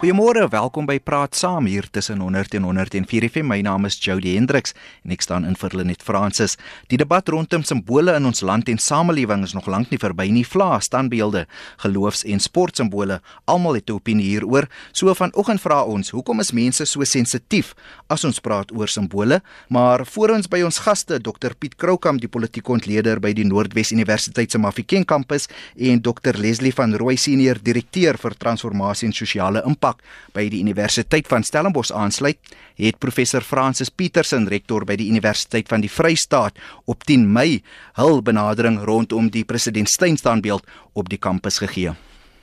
Goeiemôre, welkom by Praat Saam hier tussen 100 en 104 FM. My naam is Jody Hendriks en ek staan in vir Lenet Francis. Die debat rondom simbole in ons land en samelewing is nog lank nie verby nie. Vla, standbeelde, geloofs- en sportsimbole, almal het 'n opinie hieroor. So vanoggend vra ons, hoekom is mense so sensitief as ons praat oor simbole? Maar voor ons by ons gaste, Dr Piet Kroukamp, die politieke ontleder by die Noordwes Universiteit se Mafikeng kampus en Dr Leslie van Rooi, senior direkteur vir transformasie en sosiale impak vak by die Universiteit van Stellenbosch aansluit, het professor Francis Petersen, rektor by die Universiteit van die Vrystaat, op 10 Mei hul benadering rondom die president Steyn standbeeld op die kampus gegee.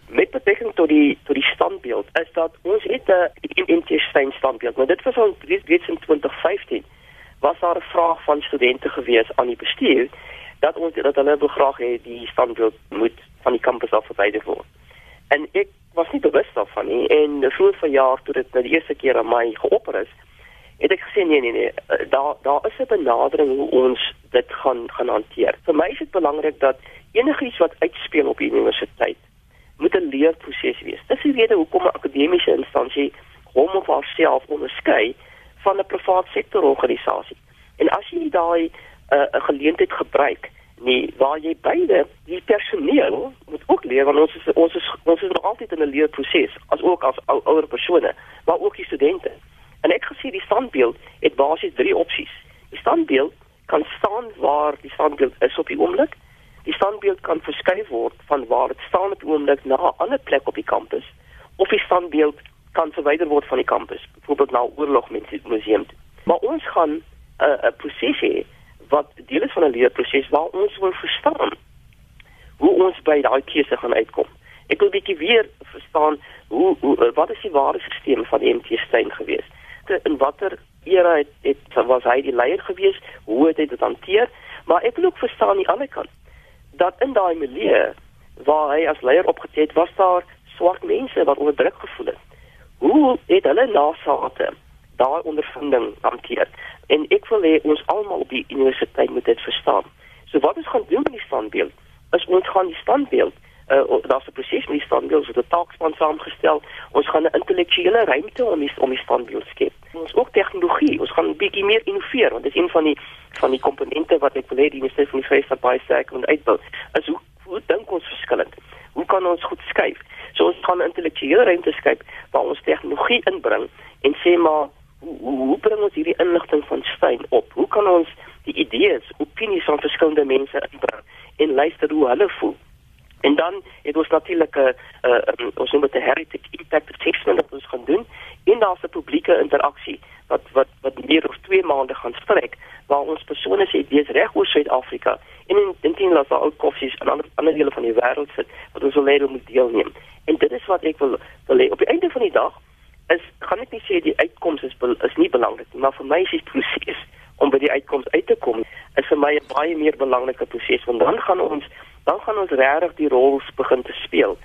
Met betrekking tot die tot die standbeeld is dat ons het 'n MT Steyn standbeeld, maar dit was al reeds in 2015 was daar 'n vraag van studente gewees aan die bestuur dat ons dat hulle wil graag hê die standbeeld moet van die kampus af verwyder word. En ek was nie bewus daarvan nie en vroeër verjaar toe dit nou die eerste keer aan my geopper is, het ek gesê nee nee nee, eh, daar daar is 'n benadering hoe ons dit gaan gaan hanteer. Vir my is dit belangrik dat enigiets wat uitspeel op die universiteit moet 'n leerproses wees. Dis die rede hoekom 'n akademiese instansie hom of haarself onderskei van 'n privaat sektor organisasie. En as jy daai eh, 'n uh, geleentheid gebruik nie waar jy beide die personeel moet ook leer want ons is ons is ons is nog altyd in 'n leerproses as ook as ou, ouer persone maar ook die studente. En ek gesien die standbeeld het basies drie opsies die standbeeld kan staan waar die standbeeld is op die oomblik. Die standbeeld kan verskuif word van waar dit staan op die oomblik na 'n ander plek op die kampus of die standbeeld kan verwyder word van die kampus byvoorbeeld na oorlogmuseum maar ons gaan 'n uh, proses hê wat deel is van 'n leerproses waar ons wil verstaan hoe ons by daai keuse gaan uitkom. Ek wil bietjie weer verstaan hoe, hoe eh, wat is die ware stelsel van MT Steyn gewees? In watter era het, het was hy die leier gewees? Hoe het hy dit hanteer? Maar ek wil ook verstaan aan die ander kant dat in daai milieu waar hy as leier opgetree het, was daar swart mense wat onderdruk gevoel het. Hoe het hulle nasate daai ondervinding hanteer? En ek wil hê ons almal op die universiteit moet dit verstaan. So wat ons gaan doen met die standbeeld, is ons gaan die standbeeld uh daar's 'n proses met die standbeeld so 'n taakspan saamgestel. Ons gaan 'n intellektuele ruimte om die om die standbeeld skep. Ons ook tegnologie, ons gaan 'n bietjie meer innoveer want dit is een van die van die komponente wat ek wil hê die Universiteit van die Vryheid baie sterk moet uitbou. Is hoe hoe dink ons verskillend? Hoe kan ons goed skuif? So ons gaan 'n intellektuele ruimte skep waar ons tegnologie inbring en sê maar hoe, hoe bring ons hierdie inligting van Steyn op? Hoe kan ons die idees, opinies van verskillende mense inbring en luister hoe hulle voel? En dan het ons natuurlik 'n uh, uh, ons noem dit 'n heritage impact assessment wat ons gaan doen in daardie publieke interaksie wat wat wat meer as 2 maande gaan strek waar ons persone se idees reg oor Suid-Afrika en in in teen laat ook koffies en ander ander dele van die wêreld sit wat ons wil hê moet deelneem. En dit is wat ek wil wil hê op die einde van die dag is gaan ek nie sê die uitkoms is is nie belangrik nie, maar vir my is die proses om by die uitkoms uit te kom is vir my 'n baie meer belangrike proses want dan gaan ons dan gaan ons regtig die rol begin te speel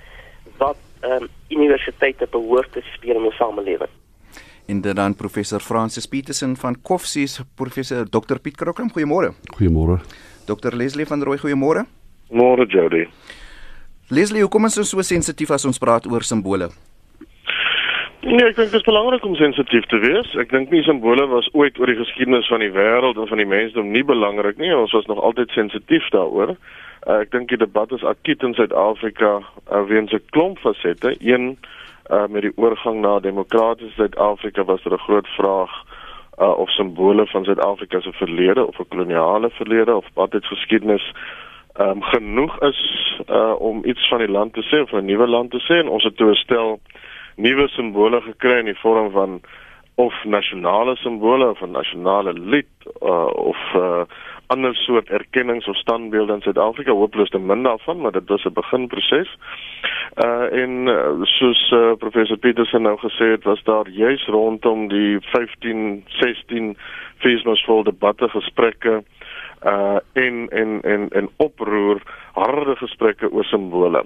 wat ehm um, universiteite behoort te speel in ons samelewing. En dan professor Francis Petersen van Koffsies, professor Dr Piet Krokram, goeiemôre. Goeiemôre. Dr Leslie van Rooi, goeiemôre. Môre Jody. Leslie, hoekom is ons so sensitief as ons praat oor simbole? Nee, ek dink dit is belangrik om sensitief te wees. Ek dink nie simbole was ooit oor die geskiedenis van die wêreld en van die mensdom nie belangrik nie. Ons was nog altyd sensitief daaroor. Uh, ek dink die debat is akut in Suid-Afrika uh, weens 'n klomp fasette. Een uh, met die oorgang na demokratiese Suid-Afrika was daar er 'n groot vraag uh, of simbole van Suid-Afrika se verlede of 'n koloniale verlede of wat dit geskiedenis um, genoeg is uh, om iets van die land te sê of 'n nuwe land te sê en ons het toe gestel nuwe simbole gekry in die vorm van of nasionale simbole of 'n nasionale lied uh, of uh, ander soort erkennings of standbeelde in Suid-Afrika hopeloos te min daarvan maar dit was 'n beginproses. Uh en uh, soos uh, professor Petersen nou gesê het was daar juis rondom die 15 16 feesmasvol debatte gesprekke uh en en en en oproer harde gesprekke oor simbole.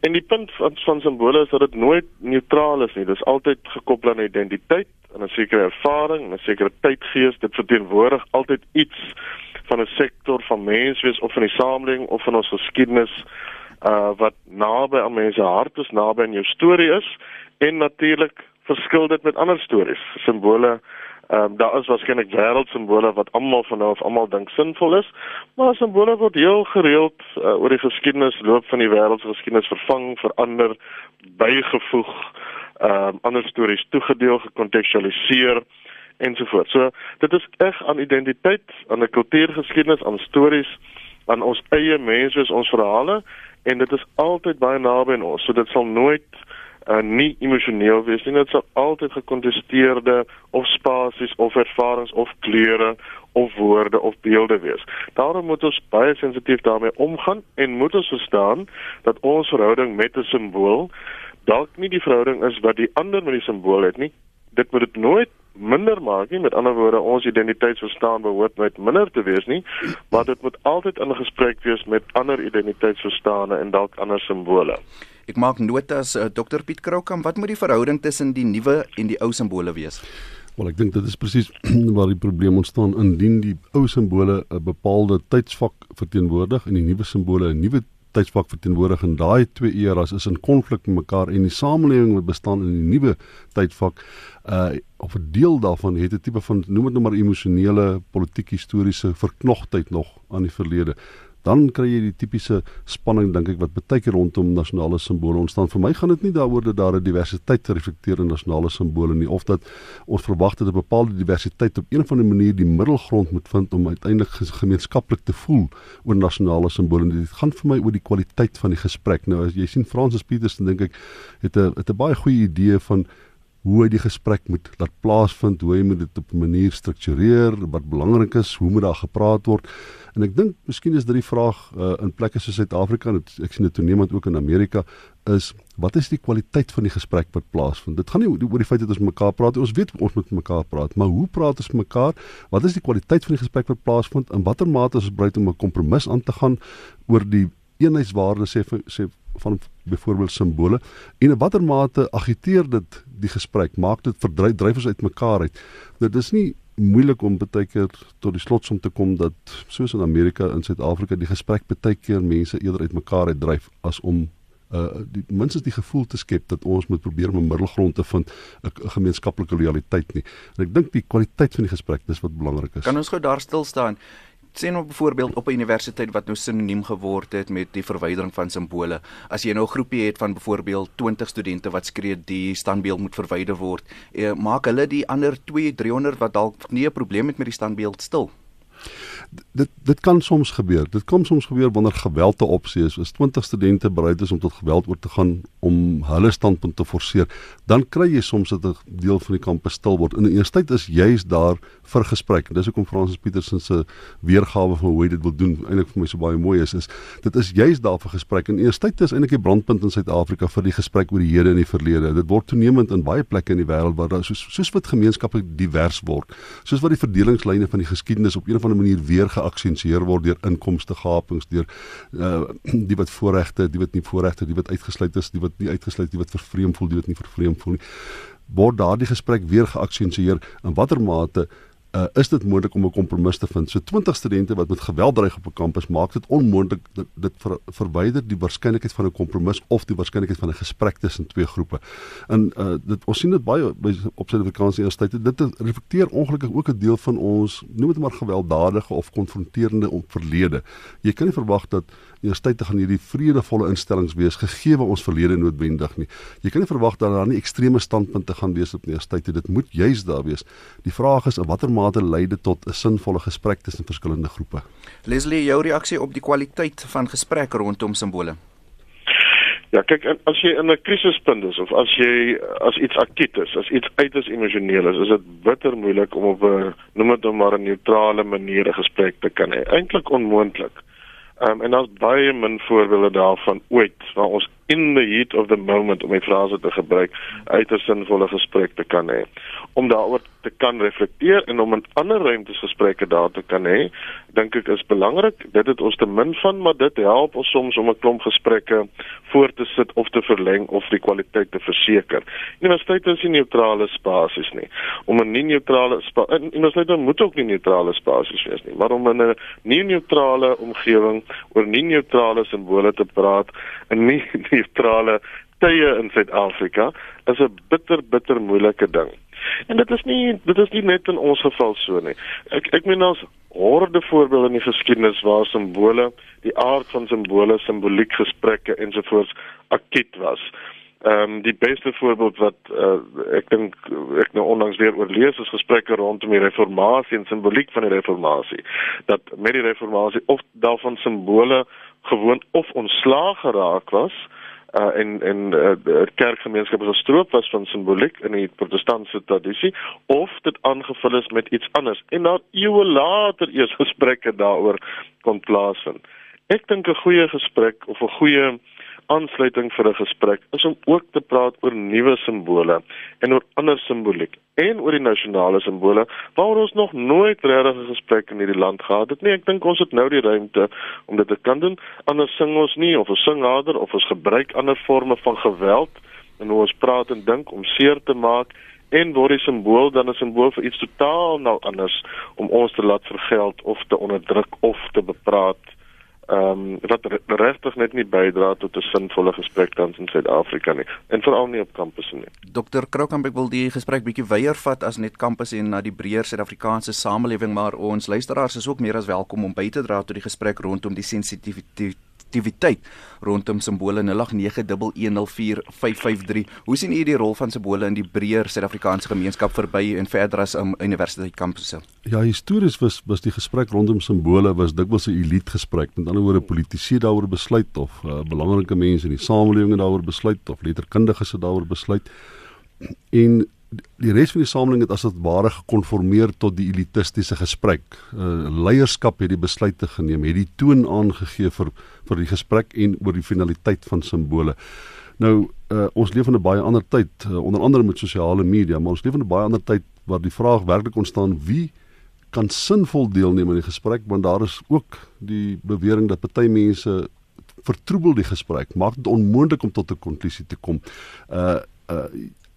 En die punt van van simbole is dat dit nooit neutraal is nie. Dit is altyd gekoppel aan identiteit en 'n sekere ervaring, 'n sekere tydgees. Dit verteenwoordig altyd iets van 'n sektor van menswees of van die samelewing of van ons geskiedenis uh wat naby aan mense hart is, naby aan jou storie is en natuurlik verskil dit met ander stories, simbole. Ehm um, daar is waarskynlik wêreldsimbole wat almal van nou of almal dink sinvol is, maar simbole word heel gereeld uh, oor die geskiedenis loop van die wêreld se geskiedenis vervang, verander, bygevoeg, ehm um, ander stories toegedeel, gekontekstualiseer ensovoorts. So dit is reg aan identiteit, aan 'n kultuurgeskiedenis, aan stories, aan ons eie mense, ons verhale en dit is altyd baie naby aan ons. So dit sal nooit uh, nie emosioneel wees nie. Dit sal altyd gekontesteerde of spasies of ervarings of kleure of woorde of beelde wees. Daarom moet ons baie sensitief daarmee omgaan en moet ons verstaan dat ons verhouding met 'n simbool dalk nie die verhouding is wat die ander met die simbool het nie. Dit moet dit nooit minder maak nie. Met ander woorde, ons identiteitsverstaan behoort nooit minder te wees nie, maar dit moet altyd in gesprek wees met ander identiteitsverstane en dalk ander simbole. Ek maak notas uh, Dr Piet Kroukamp, wat moet die verhouding tussen die nuwe en die ou simbole wees? Wel ek dink dit is presies waar die probleem ontstaan. Indien die ou simbole 'n bepaalde tydsvak verteenwoordig en die nuwe simbole 'n nuwe tydsvak verteenwoordig en daai twee eras is in konflik met mekaar en die samelewing wat bestaan in die nuwe tydvak uh of 'n deel daarvan het 'n tipe van noem dit nou maar emosionele politiek historiese verknogtheid nog aan die verlede dan kry jy die tipiese spanning dink ek wat baie keer rondom nasionale simbole ontstaan. Vir my gaan dit nie daaroor dat daar 'n diversiteit reflekteer in nasionale simbole nie of dat ons verwag dat 'n bepaalde diversiteit op een of ander manier die middelgrond moet vind om uiteindelik gemeenskaplik te voel oor nasionale simbole. Dit gaan vir my oor die kwaliteit van die gesprek. Nou as jy sien Francis Peters dan dink ek het 'n het 'n baie goeie idee van hoe hy die gesprek moet laat plaasvind, hoe hy moet dit op 'n manier struktureer, wat belangrik is, hoe moet daar gepraat word. En ek dink miskien is dit die vraag uh, in plekke soos Suid-Afrika en ek sien dit toenemend ook in Amerika is wat is die kwaliteit van die gesprek wat plaasvind? Dit gaan nie oor die feit dat ons mekaar praat, ons weet ons moet mekaar praat, maar hoe praat ons mekaar? Wat is die kwaliteit van die gesprek wat plaasvind? In watter mate is ons bereid om 'n kompromis aan te gaan oor die eenheidswaarde sê sê van byvoorbeeld simbole en in watter mate agiteer dit die gesprek maak dit verdryf dryf ons uitmekaar uit dit is nie moeilik om baie keer tot die slotsom te kom dat soos in Amerika en Suid-Afrika die gesprek baie keer mense eerder uitmekaar uitdryf as om uh die minstens die gevoel te skep dat ons moet probeer om 'n middelgrond te vind 'n gemeenskaplike realiteit nie. En ek dink die kwaliteit van die gesprek dis wat belangrik is. Kan ons gou daar stil staan sien nou byvoorbeeld op 'n universiteit wat nou sinoniem geword het met die verwydering van simbole. As jy nou 'n groepie het van byvoorbeeld 20 studente wat skree die standbeeld moet verwyder word, eh, maak hulle die ander 2 300 wat dalk nie 'n probleem het met die standbeeld stil dit dit kan soms gebeur. Dit kan soms gebeur wanneer geweld 'n opsie is. As 20 studente bereid is om tot geweld oor te gaan om hulle standpunt te forceer, dan kry jy soms dat 'n deel van die kampus stil word. In die eerste tyd is juis daar vir gesprek. Dis hoekom Francis Petersen se weergawe van hoe hy dit wil doen eintlik vir my so baie mooi is. Is dit is juis daar vir gesprek. In die eerste tyd is eintlik die brandpunt in Suid-Afrika vir die gesprek oor die hede en die verlede. Dit word toenemend in baie plekke in die wêreld waar daar soos soos wat gemeenskappe divers word. Soos wat die verdelingslyne van die geskiedenis op een of ander manier weer geaksentueer word deur inkomste gapings deur uh, die wat voorregte, die wat nie voorregte, die wat uitgesluit is, die wat nie uitgesluit, die wat vervreem voel, die wat nie vervreem voel nie. Word daardie gesprek weer geaksentueer in watter mate uh, is dit moontlik om 'n kompromis te vind. So 20 studente wat met geweld dreig op 'n kampus maak dit onmoontlik dit, dit ver, verwyder die waarskynlikheid van 'n kompromis of die waarskynlikheid van 'n gesprek tussen twee groepe. En uh, dit ons sien dit baie by op Suid-Afrikaanse universiteite. Dit reflekteer ongelukkig ook 'n deel van ons noem dit maar gewelddadige of konfronterende verlede. Jy kan nie verwag dat universiteite gaan hierdie vredevolle instellings wees gegee ons verlede noodwendig nie. Jy kan nie verwag dat daar nie ekstreme standpunte gaan wees op universiteite. Dit moet juis daar wees. Die vraag is in watter mate lei dit tot 'n sinvolle gesprek tussen verskillende groepe. Leslie, jou reaksie op die kwaliteit van gesprek rondom simbole. Ja, kyk, as jy in 'n krisispunt is of as jy as iets akut is, as iets uiters emosioneel is, is dit bitter moeilik om op 'n noem dit nou maar 'n neutrale manier 'n gesprek te kan hê. Eintlik onmoontlik. Um, en daar's baie min voorbeelde daarvan ooit waar ons in the heat of the moment om 'n frase te gebruik uit 'n sinvolle gesprek te kan hê. Om daaroor te kan reflekteer en om in ander ruimtes gesprekke daar te kan hê dink ek is belangrik. Dit het ons te min van maar dit help ons soms om 'n klomp gesprekke voor te sit of te verleng of die kwaliteit te verseker. Universiteit is nie neutrale spasies nie. Om 'n nie neutrale universiteit moet ook nie neutrale spasies wees nie maar om in 'n nie neutrale omgewing oor nie neutrale simbole te praat en nie neutrale tye in Suid-Afrika is 'n bitter bitter moeilike ding. En dit is nie dit is nie net in ons geval so nie. Ek ek meen ons horde voorbeelde in die geskiedenis waar simbole, die aard van simbole, simboliek gesprekke ensovoorts akkiet was. Ehm um, die beste voorbeeld wat uh, ek dink ek nou onlangs weer oorlees is gesprekke rondom die reformatie en simboliek van die reformatie. Dat met die reformatie of daarvan simbole gewoon of ontslaag geraak was uh, en en uh, kerkgemeenskap as 'n stroop was van simboliek in die protestantse tradisie of dit aangevul is met iets anders en dan eeue later eers gesprekke daaroor kon plaasvind. Ek dink 'n goeie gesprek of 'n goeie aansluiting vir 'n gesprek is om ook te praat oor nuwe simbole en oor ander simboliek en oor die nasionale simbole waar ons nog nooit regtig 'n gesprek in hierdie land gehad het nie. Ek dink ons het nou die ruimte om dit te kan doen. Anders sing ons nie of ons sing harder of ons gebruik ander forme van geweld en hoe ons praat en dink om seer te maak en word die simbool dan 'n simbool vir iets totaal nou anders om ons te laat vergeld of te onderdruk of te bepraat ehm um, wat regtig net nie bydra tot 'n sinvolle gesprek tans in Suid-Afrika nie en veral nie op kampusse nie. Dr. Kroukamp ek wil die gesprek bietjie weier vat as net kampus en na die breër Suid-Afrikaanse samelewing maar ons luisteraars is ook meer as welkom om by te dra tot die gesprek rondom die sensitiwiteit aktiwiteit rondom simbole 0891104553. Hoe sien u die rol van simbole in die breër Suid-Afrikaanse gemeenskap verby en verder as um, universiteit kampusse? Ja, histories was was die gesprek rondom simbole was dikwels 'n elite gesprek. Met ander woorde, politici daaroor besluit of uh, belangrike mense in die samelewing daaroor besluit of letterkundiges daaroor besluit. En die res van die samelewing het as dit ware gekonformeer tot die elitistiese gesprek. Uh, leierskap het die besluite geneem, het die toon aangegee vir vir die gesprek en oor die finaliteit van simbole. Nou uh, ons leef in 'n baie ander tyd, uh, onder andere met sosiale media, maar ons leef in 'n baie ander tyd waar die vraag werklik ontstaan wie kan sinvol deelneem aan die gesprek want daar is ook die bewering dat party mense vertroebel die gesprek, maak dit onmoontlik om tot 'n konklusie te kom. Uh uh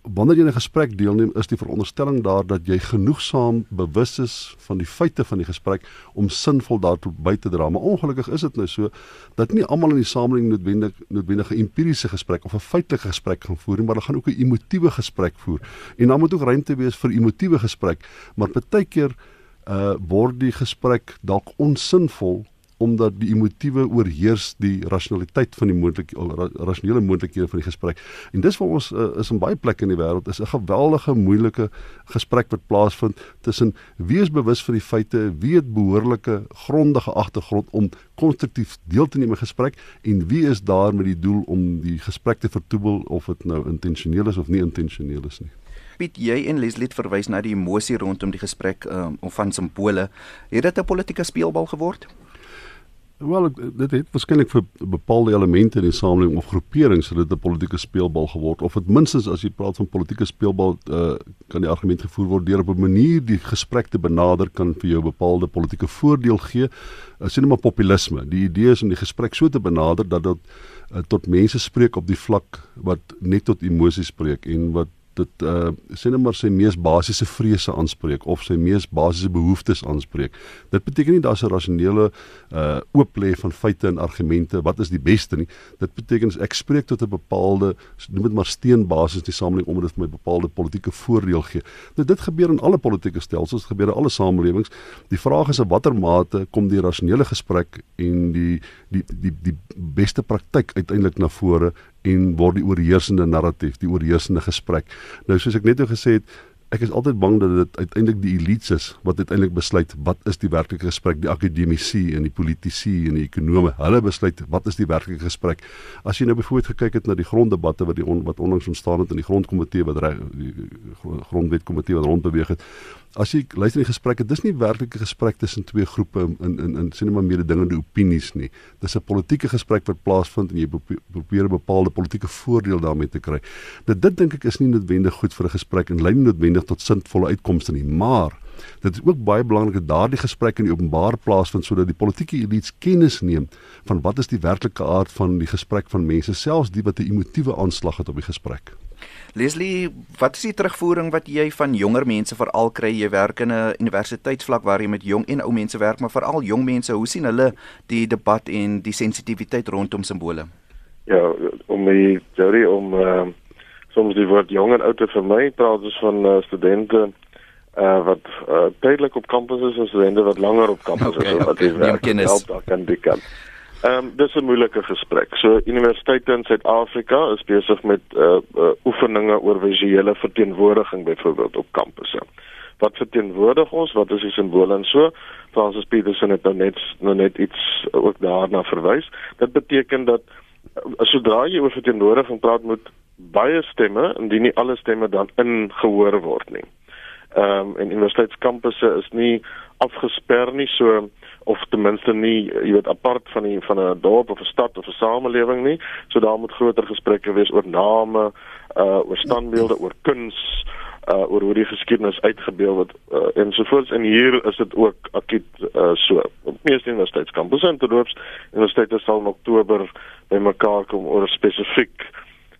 wanneer jy 'n gesprek deelneem, is die veronderstelling daar dat jy genoegsaam bewus is van die feite van die gesprek om sinvol daartoe by te dra. Maar ongelukkig is dit nou so dat nie almal in die samelewing noodwendig noodwendige empiriese gesprek of 'n feitelike gesprek gaan voer nie, maar hulle gaan ook 'n emotiewe gesprek voer. En dan moet ook ruimte wees vir emotiewe gesprek, maar baie keer uh word die gesprek dalk onsinvol omdat die emotiewe oorheers die rasionaliteit van die moontlike rasionele moontlikhede van die gesprek. En dis vir ons uh, is in baie plekke in die wêreld is 'n geweldige moeilike gesprek wat plaasvind tussen wie is bewus van die feite, wie het behoorlike grondige agtergrond om konstruktief deel te neem in 'n gesprek en wie is daar met die doel om die gesprek te vertoebel of dit nou intentioneel is of nie intentioneel is nie. Piet, jy en Leslie verwys na die emosie rondom die gesprek um, of van simbole. Het dit 'n politieke speelbal geword? Wel dit het waarskynlik vir bepaalde elemente in die samelewing of groeperings het dit 'n politieke speelbal geword of dit minstens as jy praat van politieke speelbal uh, kan die argument gevoer word deur op 'n manier die gesprek te benader kan vir jou bepaalde politieke voordeel gee. Uh, sien maar populisme. Die idee is om die gesprek so te benader dat dit uh, tot mense spreek op die vlak wat net tot emosies spreek en wat dit uh sê net maar sy mees basiese vrese aanspreek of sy mees basiese behoeftes aanspreek. Dit beteken nie daar's 'n rasionele uh oop lê van feite en argumente wat is die beste nie. Dit beteken ek spreek tot 'n bepaalde noem dit maar steenbasis die samelewing omdat dit vir my bepaalde politieke voordeel gee. Nou dit gebeur in alle politieke stelsels, dit gebeur in alle samelewings. Die vraag is in watter mate kom die rasionele gesprek en die die die die beste praktyk uiteindelik na vore en word die oorheersende narratief, die oorheersende gesprek. Nou soos ek net nou gesê het, ek is altyd bang dat dit uiteindelik die elites is wat uiteindelik besluit wat is die werklike gesprek, die akademici en die politici en die ekonome. Hulle besluit wat is die werklike gesprek. As jy nou byvoorbeeld gekyk het na die gronddebatte wat die on, wat onlangs ontstaan het in die grondkomitee wat die grondwetkomitee wat rondbeweeg het, as jy luister in die gesprekke, dis nie werklik 'n gesprek tussen twee groepe in in in sinema mededingende opinies nie. Dis 'n politieke gesprek wat plaasvind en jy probeer 'n bepaalde politieke voordeel daarmee te kry. Dit dit dink ek is nie noodwendig goed vir 'n gesprek en lei nie noodwendig tot sinvolle uitkomste nie, maar Dit is ook baie belangrik dat daardie gesprek in die openbaar plaasvind sodat die politieke elites kennis neem van wat is die werklike aard van die gesprek van mense, selfs die wat 'n emotiewe aanslag het op die gesprek. Leslie, wat is die terugvoering wat jy van jonger mense veral kry? Jy werk in 'n universiteitsvlak waar jy met jong en ou mense werk, maar veral jong mense, hoe sien hulle die debat en die sensitiwiteit rondom simbole? Ja, om my Jerry om uh, soms die woord jong en oud te vermy, praat ons van uh, studente uh, wat uh, tydelik op kampus is en studente wat langer op kampus okay, is wat okay, die werk help daar kan die kan. Ehm um, dis 'n moeilike gesprek. So universiteite in Suid-Afrika is besig met uh, uh oefeninge oor visuele verteenwoordiging byvoorbeeld op kampusse. Wat verteenwoordig ons? Wat is die simbole en so? Francis Petersen het nou net nou net iets ook daarna verwys. Dit beteken dat sodra jy oor verteenwoordiging praat moet baie stemme indien nie alle stemme dan ingehoor word nie. Ehm um, en universiteitskampusse is nie afgesper nie so of ten minste nie jy weet apart van die van 'n dorp of 'n stad of 'n samelewing nie. So daar moet groter gesprekke wees oor name, uh oor standbeelde, oor kuns, uh oor hoe die geskiedenis uitgebeeld word uh, en sovoorts en hier is dit ook akut uh so. Op meeste universiteitskampusse en terloops universiteite sal in Oktober bymekaar kom oor spesifiek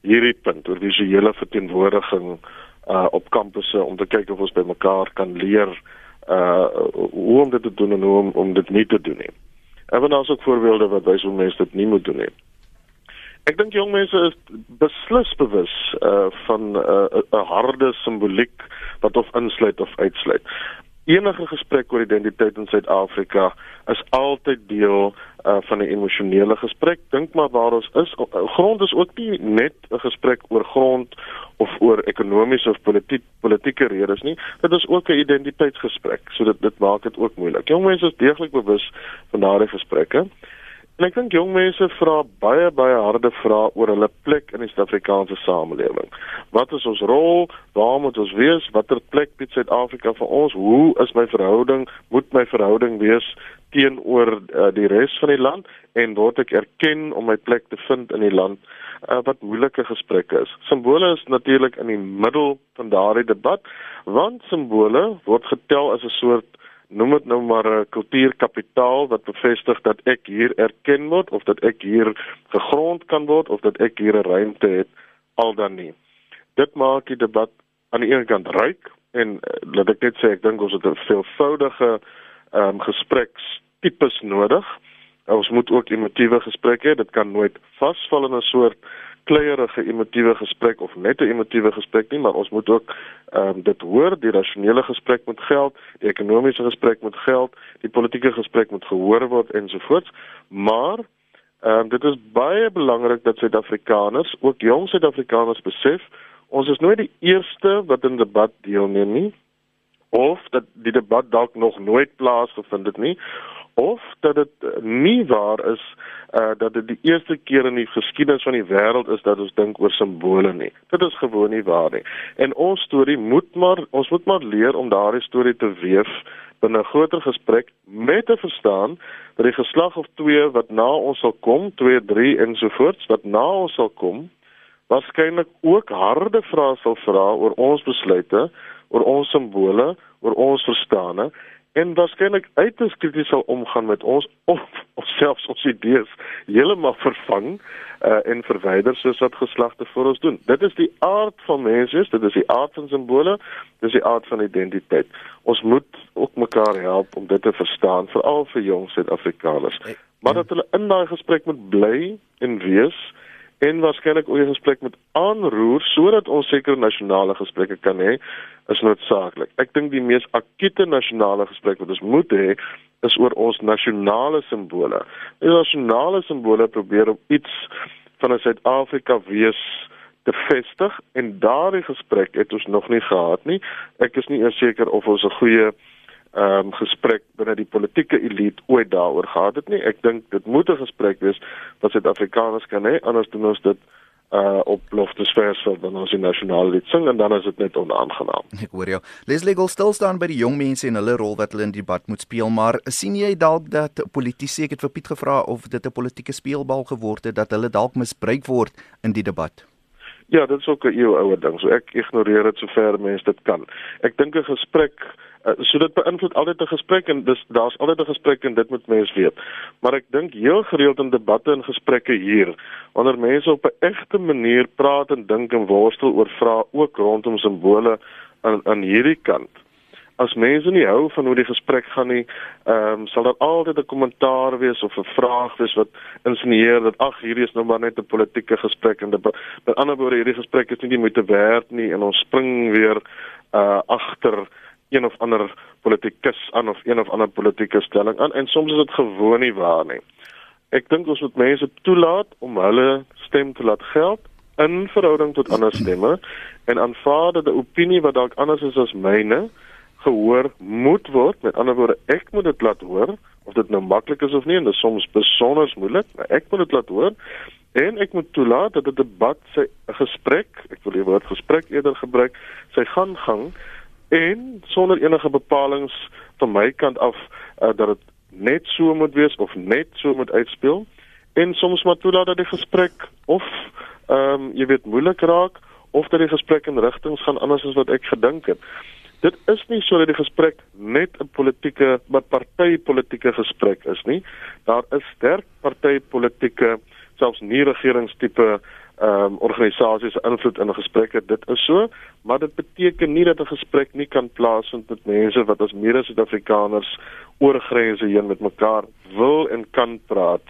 hierdie punt oor visuele verteenwoordiging uh op kampusse om te kyk of ons bymekaar kan leer uh hoe om dit te doen en hoe om, om dit nie te doen nie. En dan is ook voorbeelde wat wys hoe mense dit nie moet doen nie. Ek dink jong mense is beslis bewus uh van uh, 'n harde simboliek wat of insluit of uitsluit enige gesprek oor identiteit in Suid-Afrika is altyd deel uh, van 'n emosionele gesprek. Dink maar waar ons is. Grond is ook nie net 'n gesprek oor grond of oor ekonomiese of politiek politieke redes nie. Dit is ook 'n identiteitsgesprek. So dit dit maak dit ook moeilik. Jong mense is deeglik bewus van daardie gesprekke. En ek dink jong mense vra baie baie harde vrae oor hulle plek in die Suid-Afrikaanse samelewing. Wat is ons rol? Waar moet ons wees? Watter plek bied Suid-Afrika vir ons? Hoe is my verhouding? Moet my verhouding wees teenoor uh, die res van die land en word ek erken om my plek te vind in die land? Uh, wat moeilike gesprekke is. Simbole is natuurlik in die middel van daardie debat want simbole word getel as 'n soort noem dit nou maar 'n kultuurkapitaal wat bevestig dat ek hier erken word of dat ek hier gegrond kan word of dat ek hier 'n ruimte het al dan nie. Dit maak die debat aan die een kant ryk en uh, laat ek net sê ek dink ons het 'n veelvoudige ehm um, gesprekstipes nodig. Ons moet ook emotiewe gesprekke hê. Dit kan nooit vasval in 'n soort kleierige emotiewe gesprek of net 'n emotiewe gesprek nie, maar ons moet ook ehm um, dit hoor, die rasionele gesprek moet geld, die ekonomiese gesprek moet geld, die politieke gesprek moet gehoor word ensovoorts. Maar ehm um, dit is baie belangrik dat Suid-Afrikaners, ook jong Suid-Afrikaners besef, ons is nooit die eerste wat in debat deelneem nie of dat die debat dalk nog nooit plaasgevind het nie of dat dit nie waar is uh dat dit die eerste keer in die geskiedenis van die wêreld is dat ons dink oor simbole nie. Dit is gewoon nie waar nie. En ons storie moet maar ons moet maar leer om daardie storie te weef binne 'n groter gesprek met te verstaan dat die geslag of twee wat na ons sal kom, 2, 3 ensovoorts wat na ons sal kom, waarskynlik ook harde vrae sal vra oor ons besluite, oor ons simbole, oor ons verstande en waarskynlik uiters krities sal omgaan met ons of of selfs ons idees heeltemal vervang uh, en verwyder soos wat geslagte vir ons doen. Dit is die aard van mense, dit is die aard van simbole, dit is die aard van identiteit. Ons moet ook mekaar help om dit te verstaan, veral vir jong Suid-Afrikaners. Maar dat hulle in daai gesprek moet bly en wees en waarskynlik ook 'n gesprek met aanroer sodat ons sekere nasionale gesprekke kan hê is noodsaaklik. Ek dink die mees akute nasionale gesprek wat ons moet hê is oor ons nasionale simbole. Die nasionale simbole probeer om iets van 'n Suid-Afrika wees te vestig en daardie gesprek het ons nog nie gehad nie. Ek is nie eers seker of ons 'n goeie ehm um, gesprek binne die politieke elite ooit daaroor gehad het nie. Ek dink dit moet 'n gesprek wees wat Suid-Afrikaners kan hê anders doen ons dit uh op Loftesversveld dan ons die nasionale lied sing en dan is dit net onaangenaam. Ek hoor jou. Leslie wil stil staan by die jong mense en hulle rol wat hulle in die debat moet speel, maar sien jy dalk dat politici ek het vir Piet gevra of dit 'n politieke speelbal geword het dat hulle dalk misbruik word in die debat? Ja, dit is ook 'n eeu ouer ding. So ek ignoreer dit sover mense dit kan. Ek dink 'n gesprek uh, so dit beïnvloed altyd 'n gesprek en dis daar's altyd 'n gesprek en dit moet mense weet. Maar ek dink heel gereeld in debatte en gesprekke hier wanneer mense op 'n egte manier praat en dink en worstel oor vrae ook rondom simbole aan aan hierdie kant as mense nie hou van hoe die gesprek gaan nie, ehm um, sal daar altyd 'n kommentaar wees of 'n vraag wees wat insinueer dat ag hierdie is nou maar net 'n politieke gesprek en met ander woorde hierdie gesprek is nie die moeite werd nie en ons spring weer uh agter een of ander politikus aan of een of ander politieke stelling aan en soms is dit gewoon nie waar nie. Ek dink ons moet mense toelaat om hulle stem te laat geld in verhouding tot ander stemme en aanvaar dat 'n opinie wat dalk anders is as myne gehoor moet word. Met ander woorde, ek moet dit laat hoor of dit nou maklik is of nie en dit is soms besonder moeilik, maar ek moet dit laat hoor en ek moet toelaat dat 'n debat sy gesprek, ek wil die woord gesprek eerder gebruik, sy gaan gang en sonder enige bepalinge van my kant af uh, dat dit net so moet wees of net so moet uitspeel en soms maar toelaat dat die gesprek of ehm um, jy weet moeilik raak of dat die gesprek in rigtings gaan anders as wat ek gedink het dit is nie so dat die gesprek net 'n politieke, maar partytetiese gesprek is nie. Daar is sterk partytetiese, selfs nie regeringstipe ehm um, organisasies invloed in 'n gesprek. Dit is so, maar dit beteken nie dat 'n gesprek nie kan plaasvind met mense wat as mede-Suid-Afrikaners oor grense heen met mekaar wil en kan praat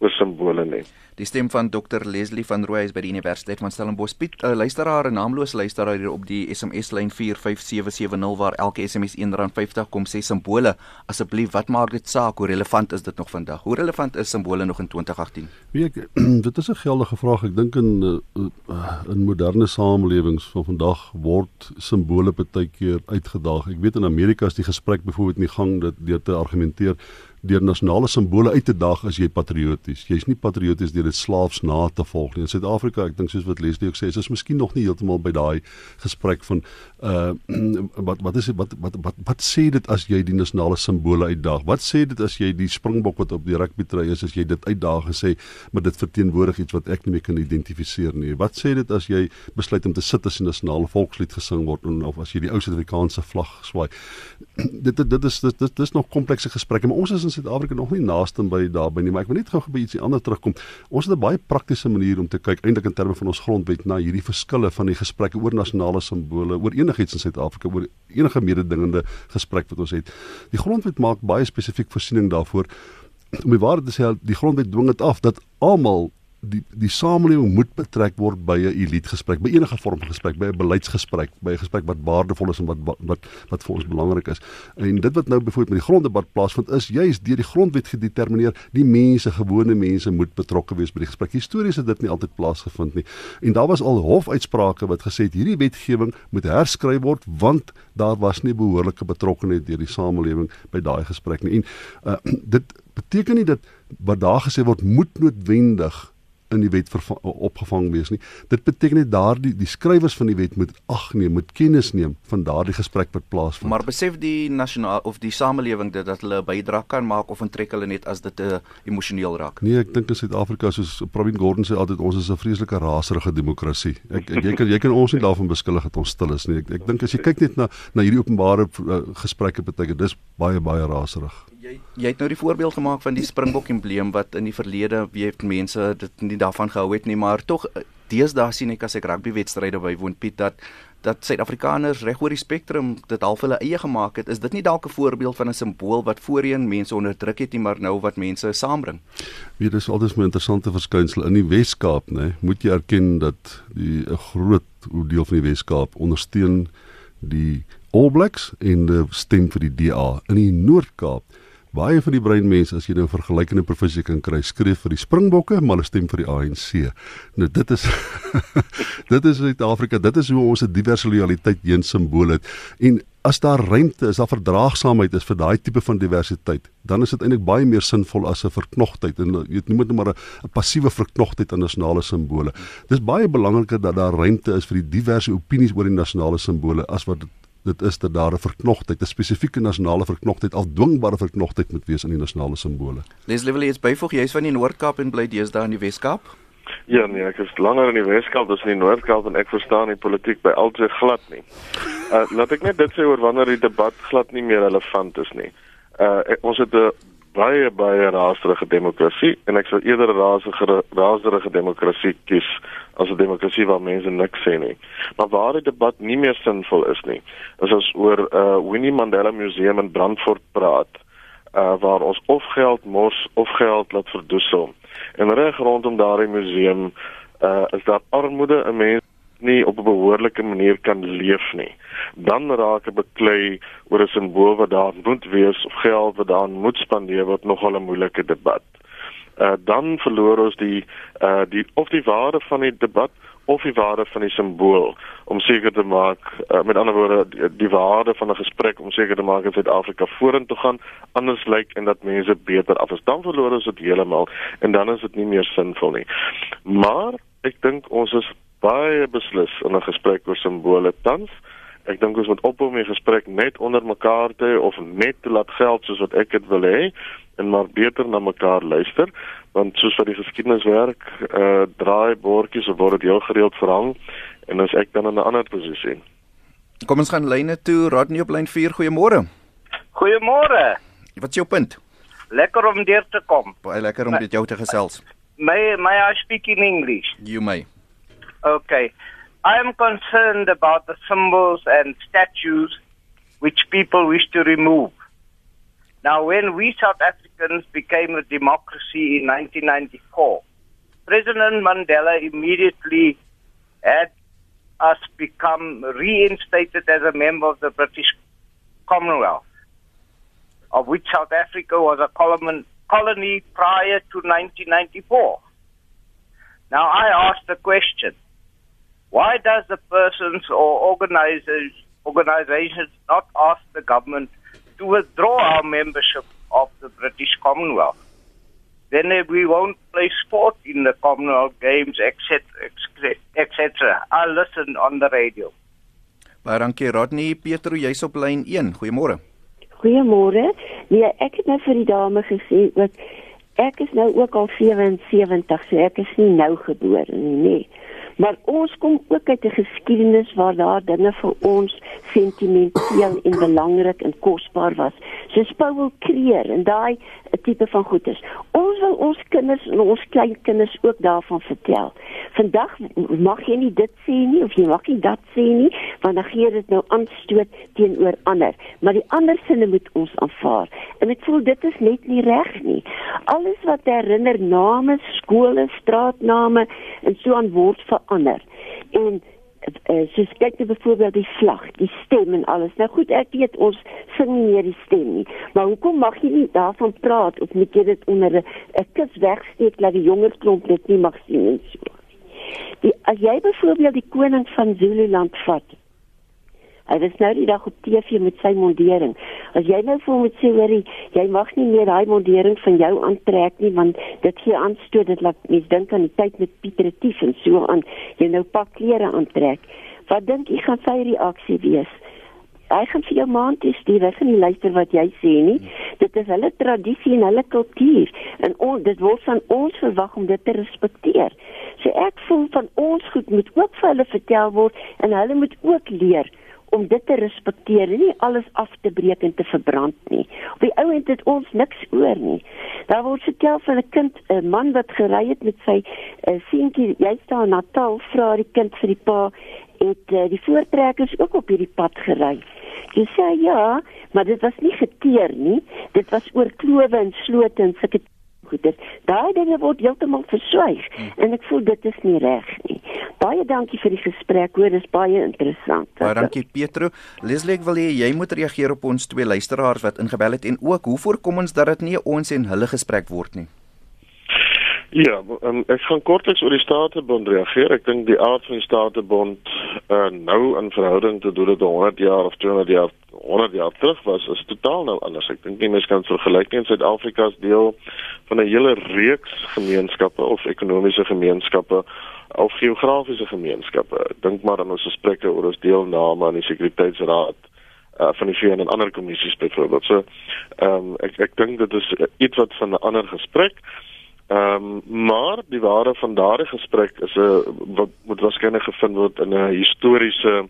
oor simbole nie. Die stem van Dr Leslie van Rooi is by die Universiteit van Stellenbosch. Piet, 'n uh, luisteraar, 'n naamlose luisteraar hier op die SMS lyn 45770 waar elke SMS R1.50 kom sê simbole. Asseblief, wat maak dit saak hoe relevant is dit nog vandag? Hoe relevant is simbole nog in 2018? Weet ek, dit is 'n geldige vraag. Ek dink in uh, in moderne samelewings van vandag word simbole baie keer uitgedaag. Ek weet in Amerika is die gesprek byvoorbeeld in die gang dat deur te argumenteer deur nasionale simbole uit te daag as jy patrioties. Jy's nie patrioties deur dit slaafs na te volg nie. In Suid-Afrika, ek dink soos wat Leslie ook sê, is ons miskien nog nie heeltemal by daai gesprek van uh wat wat is dit wat wat wat wat sê dit as jy die nasionale simbole uitdaag? Wat sê dit as jy die springbok wat op die rugby try is as jy dit uitdaag en sê maar dit verteenwoordig iets wat ek nie meer kan identifiseer nie. Wat sê dit as jy besluit om te sit as die nasionale volkslied gesing word of as jy die ou Suid-Afrikaanse vlag swaai? dit dit is dit dit is nog komplekse gesprekke, maar ons is in Suid-Afrika nog nie naaste by daarby nie, maar ek wil net gou by ietsie anders terugkom. Ons het 'n baie praktiese manier om te kyk eintlik in terme van ons grondwet na hierdie verskille van die gesprekke oor nasionale simbole, oor enigiets in Suid-Afrika, oor enige mededingende gesprek wat ons het. Die grondwet maak baie spesifiek voorsiening daarvoor om die waarheid te sê, die grondwet dwing dit af dat almal die die samelewing moet betrek word by 'n elite gesprek, by enige vorm van gesprek, by 'n beleidsgesprek, by 'n gesprek wat waardevol is en wat wat wat vir ons belangrik is. En dit wat nou byvoorbeeld met die gronddebat plaasvind is juis deur die grondwet gedetermineer, die mense, gewone mense moet betrokke wees by die gesprek. Histories het dit nie altyd plaasgevind nie. En daar was al hofuitsprake wat gesê het hierdie wetgewing moet herskryf word want daar was nie behoorlike betrokkeheid deur die samelewing by daai gesprek nie. En uh, dit beteken nie dat wat daar gesê word moet noodwendig in die wet opgevang wees nie. Dit beteken net daardie die skrywers van die wet moet ag neem, moet kennis neem van daardie gesprek wat plaasvind. Maar besef die nasionaal of die samelewing dit dat hulle 'n bydrae kan maak of onttrek hulle net as dit te uh, emosioneel raak. Nee, ek dink in Suid-Afrika soos Pravin Gordhan sê altyd ons is 'n vreeslike raserige demokrasie. Ek, ek jy kan jy kan ons nie daarvan beskuldig dat ons stil is nie. Ek ek dink as jy kyk net na na hierdie openbare uh, gesprekke beteken dis baie baie raserig jy jy het nou die voorbeeld gemaak van die Springbok embleem wat in die verlede wie het mense dit nie daarvan gehou het nie maar tog eh, deesdae sien ek as ek rugby wedstryde bywoon Piet dat dat Suid-Afrikaners reg oor die spektrum dit half hulle eie gemaak het. Is dit nie dalk 'n voorbeeld van 'n simbool wat voorheen mense onderdruk het nie maar nou wat mense saambring? Weet dis altyd 'n interessante verskynsel. In die Wes-Kaap nê moet jy erken dat die 'n groot deel van die Wes-Kaap ondersteun die All Blacks en die stem vir die DA in die Noord-Kaap Baie van die breinmense as jy nou 'n vergelykende provinsie kan kry, skryf vir die Springbokke, maar hulle stem vir die ANC. Nou dit is dit is Suid-Afrika. Dit is hoe ons 'n diverse loyaliteit teen simbool het. En as daar ruimte is, daar verdraagsaamheid is vir daai tipe van diversiteit, dan is dit eintlik baie meer sinvol as 'n verknogtheid en jy weet noem dit maar 'n passiewe verknogtheid aan nasionale simbole. Dis baie belangriker dat daar ruimte is vir die diverse opinies oor die nasionale simbole as wat dit dit is dat daar 'n verknogtheid, 'n spesifieke nasionale verknogtheid, afdwingbare verknogtheid moet wees in die nasionale simbole. Leslie wil jy iets byvoeg? Jy's van die Noord-Kaap en bly deesdae in die Wes-Kaap? Ja, nee, ek is langer in die Weskaap as in die Noord-Kaap en ek verstaan die politiek by altyd glad nie. Uh laat ek net dit sê oor wanneer die debat glad nie meer relevant is nie. Uh ons het 'n baie baie raserige demokrasie en ek sou eerder 'n raserige raserige demokrasie kies as 'n demokrasie waar mense niks sê nie. Maar waar die debat nie meer sinvol is nie, is as oor uh Winnie Mandela Museum in Brandfort praat, uh waar ons of geld mors of geld laat verdoesel. En reg rondom daardie museum uh is daar armoede, 'n mens nie op 'n behoorlike manier kan leef nie. Dan raak 'n beklei oor 'n simbool wat daar moet wees of geld wat daar moet spandeer word nogal 'n moeilike debat. Uh dan verloor ons die uh die of die waarde van die debat of die waarde van die simbool om seker te maak uh, met ander woorde die, die waarde van 'n gesprek om seker te maak dat Suid-Afrika vorentoe gaan anders lyk en dat mense beter af is dan verloor ons dit heeltemal en dan is dit nie meer sinvol nie maar ek dink ons is baie beslis in 'n gesprek oor simbole tans ek dink ons moet ophou met 'n gesprek net onder mekaar te of net te laat geld soos wat ek dit wil hê en maar beter na mekaar luister want soos wat die geskiedenis werk, eh uh, draai bordjies of word dit heel gereeld verhang en as ek dan in 'n ander posisie. Kom ons gaan lyne toe, Rodney op lyn 4. Goeiemôre. Goeiemôre. Wat is jou punt? Lekker om deur te kom. Baie lekker om met jou te gesels. May may I speak in English? You may. Okay. I am concerned about the symbols and statues which people wish to remove. Now, when we South Africans became a democracy in 1994, President Mandela immediately had us become reinstated as a member of the British Commonwealth, of which South Africa was a colony prior to 1994. Now, I ask the question why does the persons or organizers, organizations not ask the government to withdraw our membership of the British Commonwealth? Then we won't play sport in the Commonwealth Games, etc., etc. I listen on the radio. Baie dankie Rodney Petro, jy's op lyn 1. Goeiemôre. Goeiemôre. Nee, ek het net vir die dame gesê dat ek is nou ook al 77, so ek is nie nou gebore nie, nee. Maar ons kom ook uit 'n geskiedenis waar daar dinge vir ons sentimenteel en belangrik en kosbaar was. Soos Paul Kreer en daai tipe van goeders. Ons wil ons kinders en ons kleinkinders ook daarvan vertel. Vandag mag jy nie dit sê nie of jy mag nie dat sê nie, want dan gee dit nou aanstoot teenoor ander. Maar die ander sinne moet ons aanvaar. En ek voel dit is net nie reg nie. Alles wat herinner name, skole, straatname en so aan word verander. En uh, soos kyk jy byvoorbeeld die vlag, die stem en alles. Nou goed, ek weet ons sing nie meer die stem nie. Maar hoekom mag jy nie daarvan praat of moet jy dit onder 'n kus wegsteek dat die jonger klomp dit nie mag sien nie? So. Die as jy byvoorbeeld die koning van Zululand vat. Hy was nou die dag op TV met sy mondering. As jy nou hom moet sê hoorie, jy mag nie meer daai mondering van jou aantrek nie want dit gee aanstoot dit laat mens dink aan die tyd met Pieter Retief en so aan jy nou pak klere aantrek. Wat dink jy gaan sy reaksie wees? Hy gaan vir jou maand stuur, hy gaan nie luister wat jy sê nie. Dit is hulle tradisie en hulle kultuur en on, dit word van ons verwag om dit te respekteer. So ek voel van ons goed moet ook vir hulle vertel word en hulle moet ook leer om dit te respekteer en nie alles af te breek en te verbrand nie. Op die ouend het ons niks oor nie. Daar word vertel van 'n kind, 'n man wat gery het met sy uh, seentjie, jy staan in Natal, vra die kind vir die pa het uh, die voortrekkers ook op hierdie pad gery. Jy sê ja, maar dit was nie geteer nie. Dit was oor klowe en slote en sulke goeie. Daai dinge word heeltemal verswyg hmm. en ek voel dit is nie reg nie. Baie dankie vir die gesprek, hoor, dis baie interessant. Baie dankie Pietro. Leslie, ek wil hê jy moet reageer op ons twee luisteraars wat ingebel het en ook hoe voorkom ons dat dit nie ons en hulle gesprek word nie? Ja, um, ek gaan kortliks oor die Statebond reageer. Ek dink die aard van die Statebond uh, nou in verhouding tot hoe dit 100 jaar of 200 jaar 100 jaar terug was is totaal nou anders. Ek dink nie mense kan vergelyk nie. Suid-Afrika is deel van 'n hele reeks gemeenskappe of ekonomiese gemeenskappe of geografiese gemeenskappe. Dink maar aan ons gesprekke oor ons deelname aan die Sekuriteitsraad uh, van die VN en ander kommissies byvoorbeeld. So ehm um, ek ek dink dit is iets wat van 'n ander gesprek. Ehm um, maar die ware van daardie gesprek is 'n wat moet waarskynlik gevind word in 'n historiese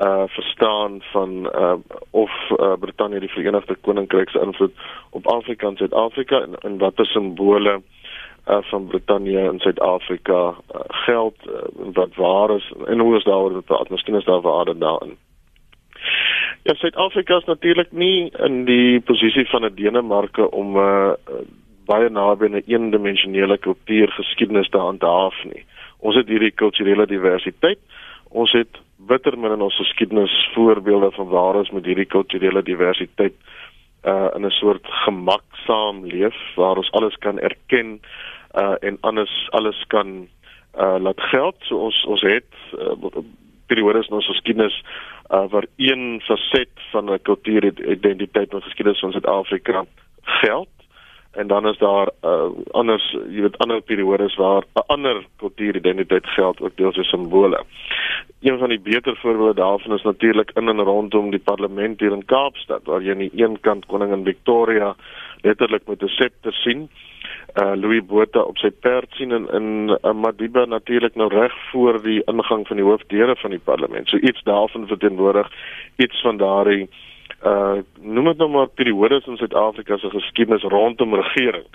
uh verstaan van uh of uh, Brittanje die Verenigde Koninkryk se invloed op Afrika en Suid-Afrika en, en watter simbole uh van Brittanje in Suid-Afrika uh, geld uh, wat waar is en hoe is daaroor gepraat? Miskien is daar waarde daarin. Ja Suid-Afrika is natuurlik nie in die posisie van 'n Denemarke om uh baie naby 'n een eendimensionele kultuur geskiedenis te handhaaf nie. Ons het hierdie kulturele diversiteit. Ons het bitter min in ons geskiedenis voorbeelde van waar ons met hierdie kulturele diversiteit uh in 'n soort gemaksaam leef waar ons alles kan erken uh en alles alles kan uh laat geld. So ons ons het uh, periodes in ons geskiedenis uh waar een faset van 'n kultuuridentiteit wat geskiedenis van Suid-Afrika geld en dan is daar uh, anders jy weet ander periodes waar 'n ander kultuuridentiteit geld ook deels as simbole. Een van die beter voorbeelde daarvan is natuurlik in en rondom die parlement hier in Kaapstad waar jy aan die een kant koningin Victoria letterlik met 'n septer sien. Uh Louis Botha op sy perd sien in in uh, Madiba natuurlik nou reg voor die ingang van die hoofdeure van die parlement. So iets daarvan verteenwoordig iets van daardie uh noem dit nou maar periodes in Suid-Afrika se geskiedenis rondom regering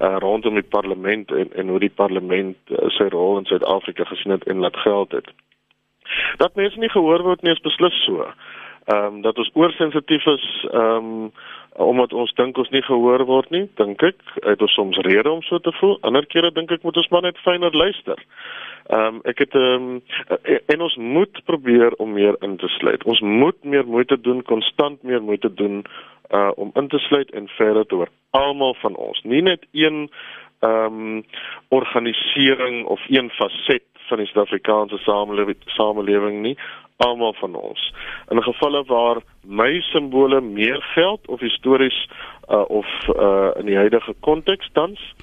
uh rondom die parlement en en hoe die parlement uh, sy rol in Suid-Afrika gesien het en laat geld het. Dat mense nie gehoor word nie is beslis so. Ehm um, dat ons oorsensitief is ehm um, omdat ons dink ons nie gehoor word nie, dink ek, het ons soms rede om so te voel. Ander kere dink ek moet ons maar net fyner luister. Ehm um, ek het ehm um, en ons moet probeer om meer in te sluit. Ons moet meer moeite doen, konstant meer moeite doen uh om in te sluit en verder te hoor. Almal van ons, nie net een ehm um, organisering of een faset van die Suid-Afrikaanse samelewing samelewing nie, almal van ons. In gevalle waar my simbole meer geld of histories uh of uh in die huidige konteks tans,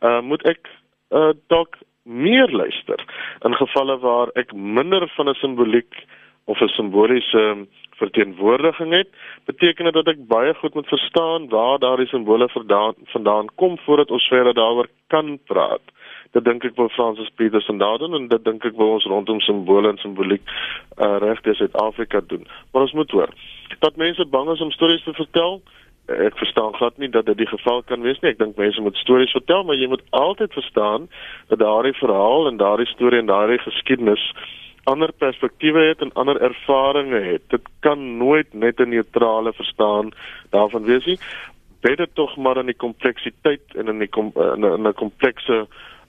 uh moet ek uh dalk meer luister in gevalle waar ek minder van 'n simboliek of 'n simboliese verteenwoordiging het, beteken dit dat ek baie goed moet verstaan waar daardie simbole vandaan vandaan kom voordat ons verder daaroor kan praat. Dit dink ek wil Francis Petersen daar doen en dit dink ek wil ons rondom simbole en simboliek uh, reg deur Suid-Afrika doen. Maar ons moet hoor dat mense bang is om stories te vertel, ek verstaan glad nie dat dit die geval kan wees nie. Ek dink mense moet stories vertel, maar jy moet altyd verstaan dat daardie verhaal en daardie storie en daardie geskiedenis ander perspektiewe het en ander ervarings het. Dit kan nooit net 'n neutrale verstaan daarvan wees nie. Beter tog maar in die kompleksiteit en in die kom, in 'n komplekse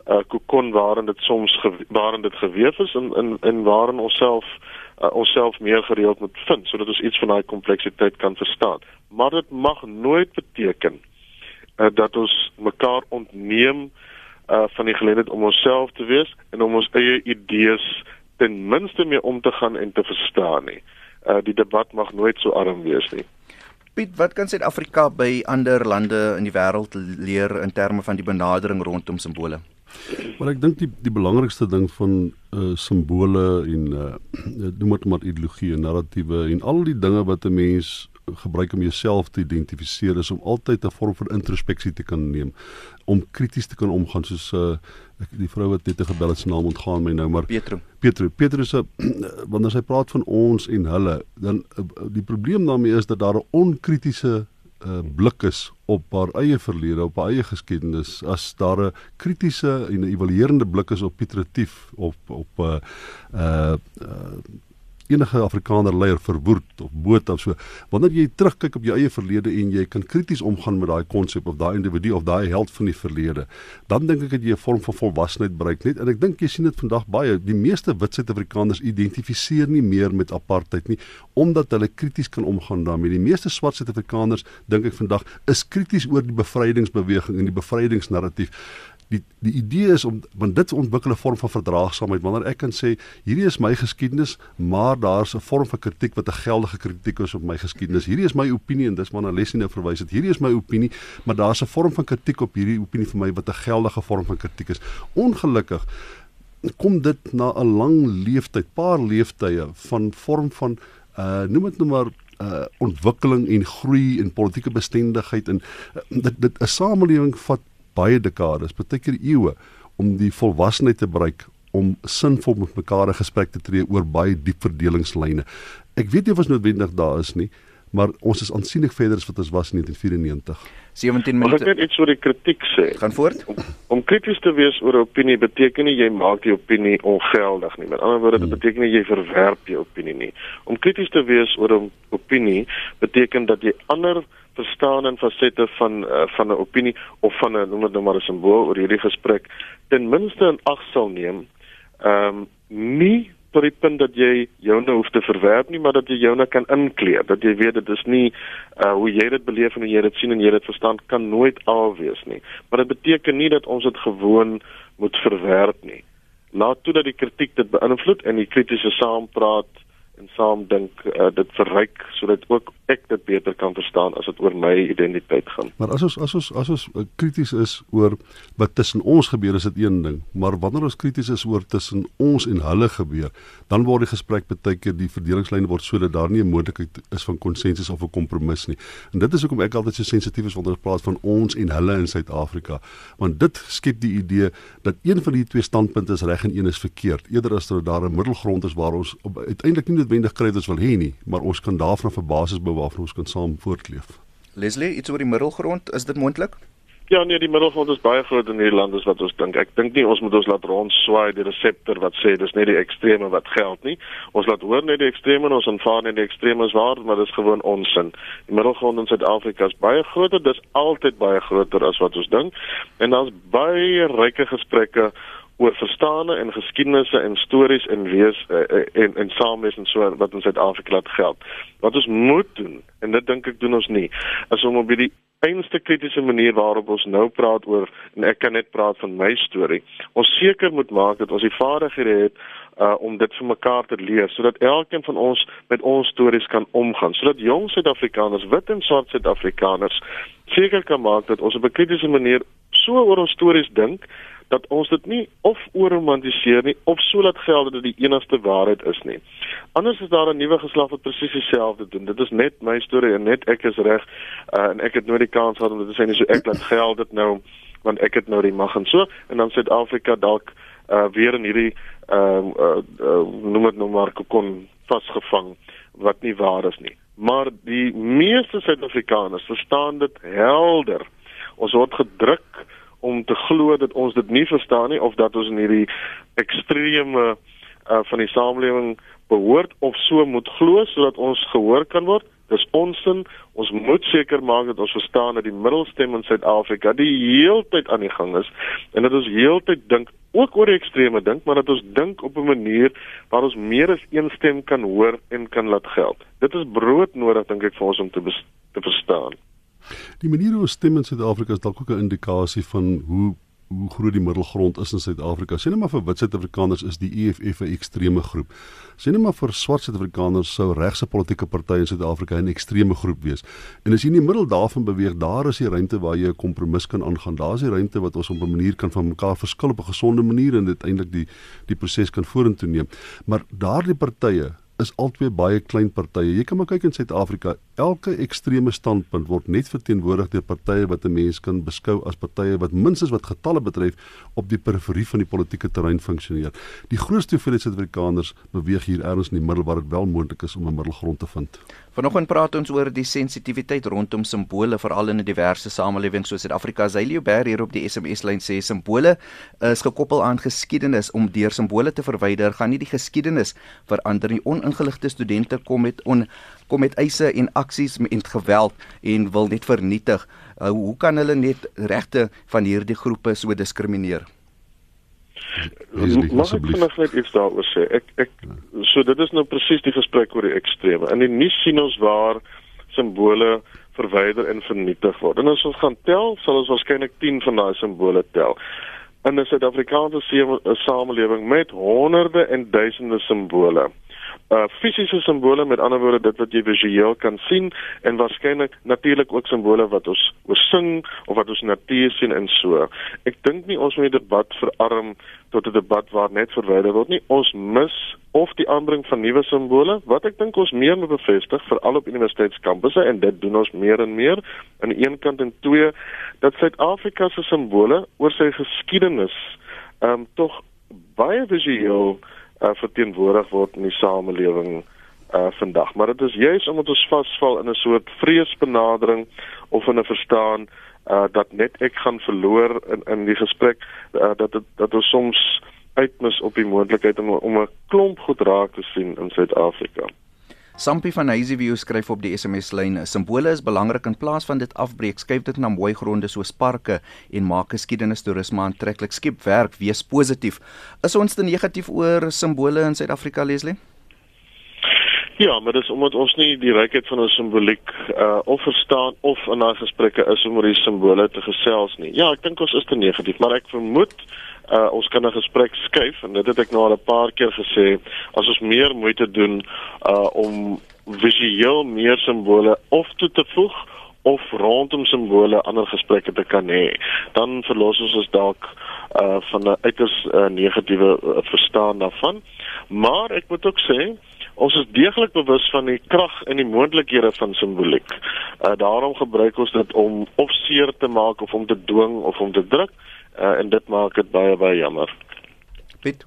uh, kokon waarin dit soms waarin dit geweef is en in in waarin ons self uh, onsself meer gereeld moet vind sodat ons iets van daai kompleksiteit kan verstaan. Maar dit mag nooit beteken uh, dat ons mekaar ontneem uh, van die geleentheid om onsself te wees en om ons eie idees ten minste mee om te gaan en te verstaan nie. Uh, die debat mag nooit so arm wees nie. Piet, wat kan Suid-Afrika by ander lande in die wêreld leer in terme van die benadering rondom simbole? Maar ek dink die die belangrikste ding van uh simbole en uh noem dit maar ideologie en narratiewe en al die dinge wat 'n mens gebruik om jouself te identifiseer is om altyd 'n vorm van introspeksie te kan neem om krities te kan omgaan soos uh ek die vrou wat net gebel het se naam ontgaan my nou maar Petro Petro Petro se wanneer sy praat van ons en hulle dan die probleem daarmee is dat daar 'n onkritiese uh, blik is op haar eie verlede, op haar eie geskiedenis, as daar 'n kritiese en 'n evaluerende blik is op Pietretief op op 'n uh, uh, uh, enige Afrikaner leier verwoed of boot of so. Wanneer jy terugkyk op jou eie verlede en jy kan krities omgaan met daai konsep of daai individu of daai held van die verlede, dan dink ek dat jy 'n vorm van volwassenheid bereik net en ek dink jy sien dit vandag baie. Die meeste wit Suid-Afrikaners identifiseer nie meer met apartheid nie omdat hulle krities kan omgaan daarmee. Die meeste swart Suid-Afrikaners dink ek vandag is krities oor die bevrydingsbeweging en die bevrydingsnarratief die die idee is om want dit ontwikkel 'n vorm van verdraagsaamheid wanneer ek kan sê hierdie is my geskiedenis maar daar's 'n vorm van kritiek wat 'n geldige kritiek is op my geskiedenis hierdie is my opinie en dis waarna Leslie nou verwys het. Hierdie is my opinie maar daar's 'n vorm van kritiek op hierdie opinie vir my wat 'n geldige vorm van kritiek is. Ongelukkig kom dit na 'n lang leeftyd paar leeftye van vorm van uh noem dit nou maar uh ontwikkeling en groei en politieke bestendigheid en uh, dit dit 'n samelewing vat baie dekades, baie keer eeue om die volwassenheid te bereik om sinvol met mekaar 'n gesprek te tree oor baie diep verdelingslyne. Ek weet nie of ons noodwendig daar is nie, maar ons is aansienlik verder as wat ons was in 1994. 17 minute. Ek net iets oor die kritiek sê. Gaan voort. Om, om krities te wees oor 'n opinie beteken nie jy maak die opinie ongeldig nie. Met ander woorde, dit beteken nie jy verwerp die opinie nie. Om krities te wees oor 'n opinie beteken dat jy ander verstaan en fasette van uh, van 'n opinie of van 'n noem dit nou maar 'n simbool oor hierdie gesprek ten minste in ag sal neem. Ehm um, nie tot die punt dat jy joune hoef te verwerp nie, maar dat jy joune kan inkleer, dat jy weet dit is nie uh hoe jy dit beleef en hoe jy dit sien en jy dit verstaan kan nooit al wees nie. Maar dit beteken nie dat ons dit gewoon moet verwerp nie. Laat toe dat die kritiek dit beïnvloed en die kritiese saampraat en saam dink uh, dit verryk sodat ook ek dit beter kan verstaan as dit oor my identiteit gaan. Maar as ons as ons as ons uh, krities is oor wat tussen ons gebeur is dit een ding, maar wanneer ons krities is oor tussen ons en hulle gebeur, dan word die gesprek baie keer die verdelingslyne word sodat daar nie 'n moontlikheid is van konsensus of 'n kompromis nie. En dit is hoekom ek altyd so sensitief is wanneer ons praat van ons en hulle in Suid-Afrika, want dit skep die idee dat een van die twee standpunte is reg en een is verkeerd, eerder as dat daar 'n middelgrond is waar ons uiteindelik nie noodwendig kry wat ons wil hê nie, maar ons kan daarvan 'n basis bou waarvan ons kan saam voortleef. Leslie, iets oor die middelgrond, is dit moontlik? Ja nee, die middelgrond is baie groot in hierdie land as wat ons dink. Ek dink nie ons moet ons laat rondswaai die reseptor wat sê dis net die ekstreme wat geld nie. Ons laat hoor net die ekstreme en ons aanvaar net die ekstremes waar, maar dis gewoon onsin. Die middelgrond in Suid-Afrika is baie groter, dis altyd baie groter as wat ons dink. En daar's baie ryke gesprekke oor verstande en geskiedenisse en stories en wees uh, en en saamwees en so wat in Suid-Afrika laat geld. Wat ons moet doen en dit dink ek doen ons nie, is om op die enigste kritiese manier waarop ons nou praat oor en ek kan net praat van my storie. Ons seker moet maak dat ons die vaardighede het uh om dit vir mekaar te leer sodat elkeen van ons met ons stories kan omgaan sodat jong Suid-Afrikaners, wit en swart Suid-Afrikaners seker kan maak dat ons op 'n kritiese manier so oor ons stories dink dat ons dit nie of oorromantiseer nie of so laat geld dat dit die enigste waarheid is nie. Anders is daar 'n nuwe geslag wat presies dieselfde doen. Dit is net my storie en net ek is reg uh, en ek het nooit die kans gehad om dit te sê nie so ek laat geld dit nou want ek het nou die mag en so en dan Suid-Afrika dalk uh, weer in hierdie ehm uh, uh, uh, noem dit nou maar kon vasgevang wat nie waar is nie. Maar die meeste Suid-Afrikaners verstaan dit helder. Ons word gedruk om te glo dat ons dit nie verstaan nie of dat ons in hierdie ekstreme uh, van die samelewing behoort of so moet glo sodat ons gehoor kan word. Dis onsin. Ons moet seker maak dat ons verstaan dat die middelstem in Suid-Afrika die heeltyd aan die gang is en dat ons heeltyd dink ook oor die ekstreme dink, maar dat ons dink op 'n manier waar ons meer as een stem kan hoor en kan laat geld. Dit is broodnodig dink ek vir ons om te te verstaan. Die manier hoe ons stem in Suid-Afrika is dalk ook 'n indikasie van hoe hoe groot die middelgrond is in Suid-Afrika. Sien net maar vir wit Suid-Afrikaners is die EFF 'n ekstreme groep. Sien net maar vir swart Suid-Afrikaners sou regse politieke partye in Suid-Afrika 'n ekstreme groep wees. En as jy in die middel daarvan beweeg, daar is die ruimte waar jy 'n kompromis kan aangaan. Daar is die ruimte wat ons op 'n manier kan van mekaar verskil op 'n gesonde manier en dit eintlik die die proses kan vorentoe neem. Maar daardie partye is albei baie klein partye. Jy kan maar kyk in Suid-Afrika, elke ekstreme standpunt word net verteenwoordig deur partye wat 'n mens kan beskou as partye wat minstens wat getalle betref op die periferie van die politieke terrein funksioneer. Die grootste hoeveelheid Suid-Afrikaners beweeg hier ergens in die middel waar dit wel moontlik is om 'n middelgrond te vind. Vanoggend praat ons oor die sensitiwiteit rondom simbole veral in 'n diverse samelewing soos Suid-Afrika. Zylio Ber hier op die SMS-lyn sê simbole is gekoppel aan geskiedenis om deur simbole te verwyder gaan nie die geskiedenis verander nie. Oningeligte studente kom met on kom met eise en aksies met geweld en wil net vernietig. Uh, hoe kan hulle net regte van hierdie groepe so diskrimineer? Mag ek vinnig net iets daaroor sê? Ek ek so dit is nou presies die gesprek oor die ekstreme. In die nuus sien ons waar simbole verwyder en vernietig word. En as ons gaan tel, sal ons waarskynlik 10 van daai simbole tel. in 'n Suid-Afrikaanse samelewing met honderde en duisende simbole uh fisiese simbole met ander woorde dit wat jy visueel kan sien en waarskynlik natuurlik ook simbole wat ons oor sing of wat ons natuur sien en so. Ek dink nie ons moet die debat verarm tot 'n debat waar net verwyder word nie. Ons mis of die aanbring van nuwe simbole wat ek dink ons meer moet bevestig veral op universiteitskampusse en dit doen ons meer en meer aan die een kant en twee dat Suid-Afrika se simbole oor sy geskiedenis ehm um, tog baie visueel uh, verteenwoordig word in die samelewing uh vandag. Maar dit is juis omdat ons vasval in 'n soort vreesbenadering of in 'n verstaan uh dat net ek gaan verloor in in die gesprek uh, dat het, dat ons soms uitmis op die moontlikheid om om 'n klomp goed raak te sien in Suid-Afrika. Sampie van Hazyview skryf op die SMS lyn: "Simbole is belangrik in plaas van dit afbreek, skuif dit na mooi gronde soos parke en maak geskiedenis toerisme aantreklik. Skep werk, wees positief." Is ons te negatief oor simbole in Suid-Afrika, Leslie? Ja, maar dis omdat ons nie die rykheid van ons simboliek uh of verstaan of in daai gesprekke is om oor die simbole te gesels nie. Ja, ek dink ons is te negatief, maar ek vermoed uh ons kan 'n gesprek skuif en dit het ek nou al 'n paar keer gesê as ons meer moeite doen uh om visueel meer simbole of toe te voeg of rondom simbole ander gesprekke te kan hê dan verlos ons ons dalk uh van 'n uiters uh, negatiewe uh, verstaan daarvan maar ek moet ook sê Ons is deeglik bewus van die krag en die moontlikhede van simboliek. Uh daarom gebruik ons dit om of seer te maak of om te dwing of om te druk uh, en dit maak dit baie baie jammer. Piet.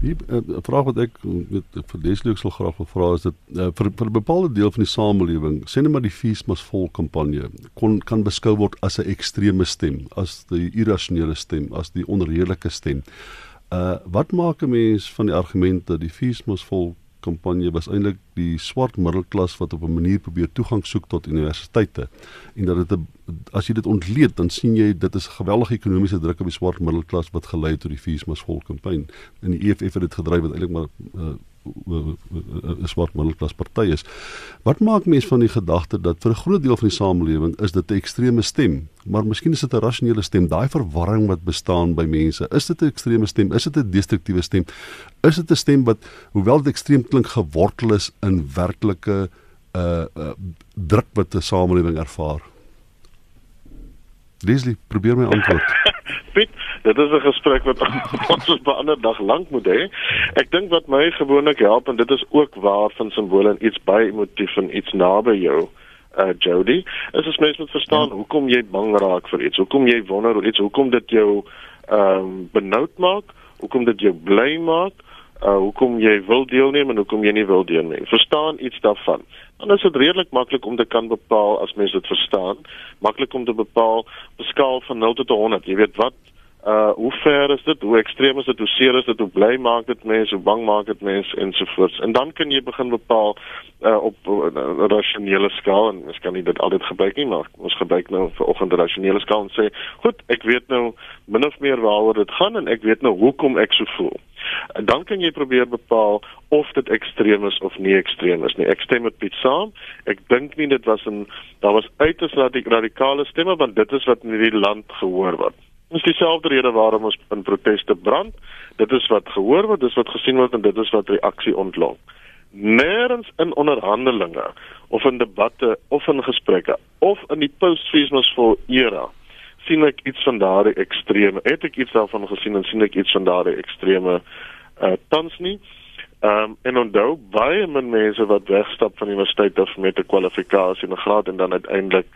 Die uh, vraag wat ek met vir Leslie sal graag wil vra is dit uh, vir vir 'n bepaalde deel van die samelewing, sê net maar die feesmas vol kampanje kon kan beskou word as 'n ekstreme stem, as die irrasionele stem, as die onredelike stem. Uh wat maak 'n mens van die argument dat die feesmas vol kampanje was eintlik die swart middelklas wat op 'n manier probeer toegang soek tot universiteite. En dat dit as jy dit ontleed dan sien jy dit is 'n geweldige ekonomiese druk op die swart middelklas wat gelei het tot die feesmas vol kampanje en die EFF het dit gedryf wat eintlik maar uh, 'n swart middelklas party is. Wat maak mense van die gedagte dat vir 'n groot deel van die samelewing is dit 'n ekstreme stem, maar miskien is dit 'n rasionele stem, daai verwarring wat bestaan by mense. Is dit 'n ekstreme stem? Is dit 'n destruktiewe stem? Is dit 'n stem wat hoewel dit ekstreem klink gewortel is in werklike uh, uh druk wat 'n samelewing ervaar? Leslie, probeer my antwoord. Dit is 'n gesprek wat ons op 'n ander dag lank moet hê. Ek dink wat my gewoonlik help en dit is ook waar van simbole en iets baie emotief en iets naby jou uh Jody, is as mens moet verstaan ja. hoekom jy bang raak vir iets, hoekom jy wonder oor iets, hoekom dit jou ehm um, benoud maak, hoekom dit jou bly maak, uh hoekom jy wil deelneem en hoekom jy nie wil deelneem. Verstaan iets daarvan. Dan is dit redelik maklik om te kan bepaal as mens dit verstaan, maklik om te bepaal op 'n skaal van 0 tot 100. Jy weet wat uh hoe ver is dit? Hoe ekstreem is dit? Hoe seer is dit? Hoe bly maak dit mense? Hoe bang maak dit mense ensovoorts. En dan kan jy begin bepaal uh op 'n uh, rasionele skaal en mens kan nie dit altyd gebruik nie, maar ons gebruik nou vir oggend 'n rasionele skaal en sê, "Goed, ek weet nou min of meer waaroor dit gaan en ek weet nou hoekom ek so voel." En dan kan jy probeer bepaal of dit ekstreem is of nie ekstreem is nie. Ek stem met Piet saam. Ek dink nie dit was 'n daar was uiters radikale stemme want dit is wat in hierdie land gehoor word. Dit is dieselfde rede waarom ons in proteste brand. Dit is wat gehoor word, dis wat gesien word en dit is wat reaksie ontlok. Nêrens in onderhandelinge of in debatte of in gesprekke of in die post-feesmasvol era sien ek iets van daardie ekstreme. Het ek iets daarvan gesien en sien ek iets van daardie ekstreme uh tans nie. Ehm um, en onthou baie min mense wat wegstap van die universiteit of met 'n kwalifikasie en 'n graad en dan uiteindelik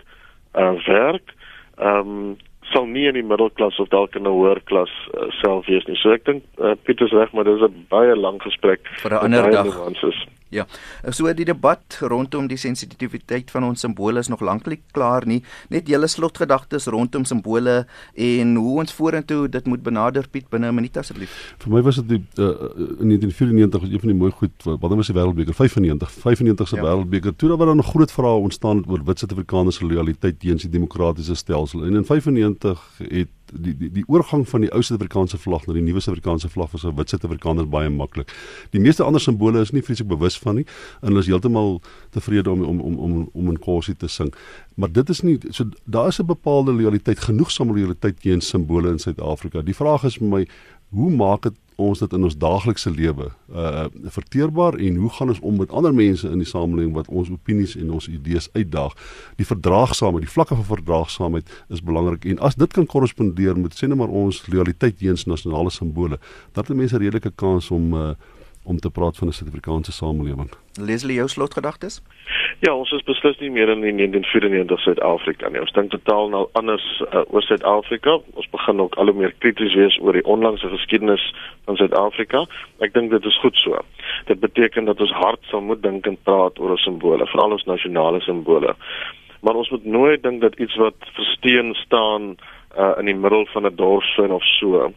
uh werk. Ehm um, sal nie in die middelklas of dalk in 'n hoër klas uh, self wees nie. So ek dink uh, Pieter sê reg, maar dis 'n baie lang gesprek vir 'n ander dag. Nuances. Ja. So die debat rondom die sensitiwiteit van ons simbole is nog lank nie klaar nie. Net julle slotgedagtes rondom simbole en hoe ons vorentoe dit moet benader Piet binne 'n minuut asseblief. Vir my was dit die uh, in 1994 was een van die mooi goed wat was die wêreldbeker 95 95 se ja. wêreldbeker. Toe daar was 'n groot vraag ontstaan oor wit Suid-Afrikaners se lojaliteit teenoor die demokratiese stelsel. En in 95 het die die die oorgang van die ou Suid-Afrikaanse vlag na die nuwe Suid-Afrikaanse vlag vir 'n wit Suid-Afrikaner baie maklik. Die meeste ander simbole is nie vreeslik bewus van nie en hulle is heeltemal tevrede om om om om om in kosie te sing. Maar dit is nie so daar is 'n bepaalde loyaliteit, genoegsame loyaliteit teen simbole in Suid-Afrika. Die vraag is vir my, hoe maak dit ons dit in ons daaglikse lewe uh verteerbaar en hoe gaan ons om met ander mense in die samelewing wat ons opinies en ons idees uitdaag die verdraagsaamheid die vlakke van verdraagsaamheid is belangrik en as dit kan korrespondeer met sê net maar ons loyaliteit teenoor nasionale simbole dan het mense redelike kans om uh om te praat van 'n Suid-Afrikaanse samelewing. Leslie, jou slotgedagtes? Ja, ons is beslis nie meer in die 1994 Suid-Afrika nie. Ons dink totaal nou anders uh, oor Suid-Afrika. Ons begin ook al hoe meer krities wees oor die onlangse geskiedenis van Suid-Afrika. Ek dink dit is goed so. Dit beteken dat ons hard sal moet dink en praat oor ons simbole, veral ons nasionale simbole. Maar ons moet nooit dink dat iets wat versteen staan uh, in die middel van 'n dorpssin of so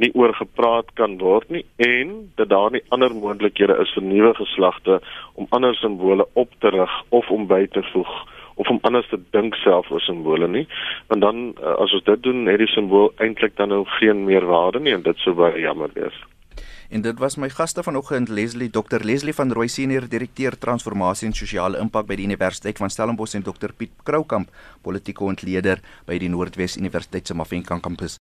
nie oor gepraat kan word nie en dat daar nie ander moontlikhede is vir nuwe geslagte om ander simbole op te rig of om by te voeg of om anders te dink self oor simbole nie. Want dan eh, as ons dit doen het die simbool eintlik dan nou geen meer waarde nie en dit sou baie jammer wees. En dit was my gaste vanoggend Leslie Dr Leslie van Rooi senior direkteur transformasie en sosiale impak by die Universiteit van Stellenbosch en Dr Piet Kroukamp politieke ontleder by die Noordwes Universiteit se Mafeking kampus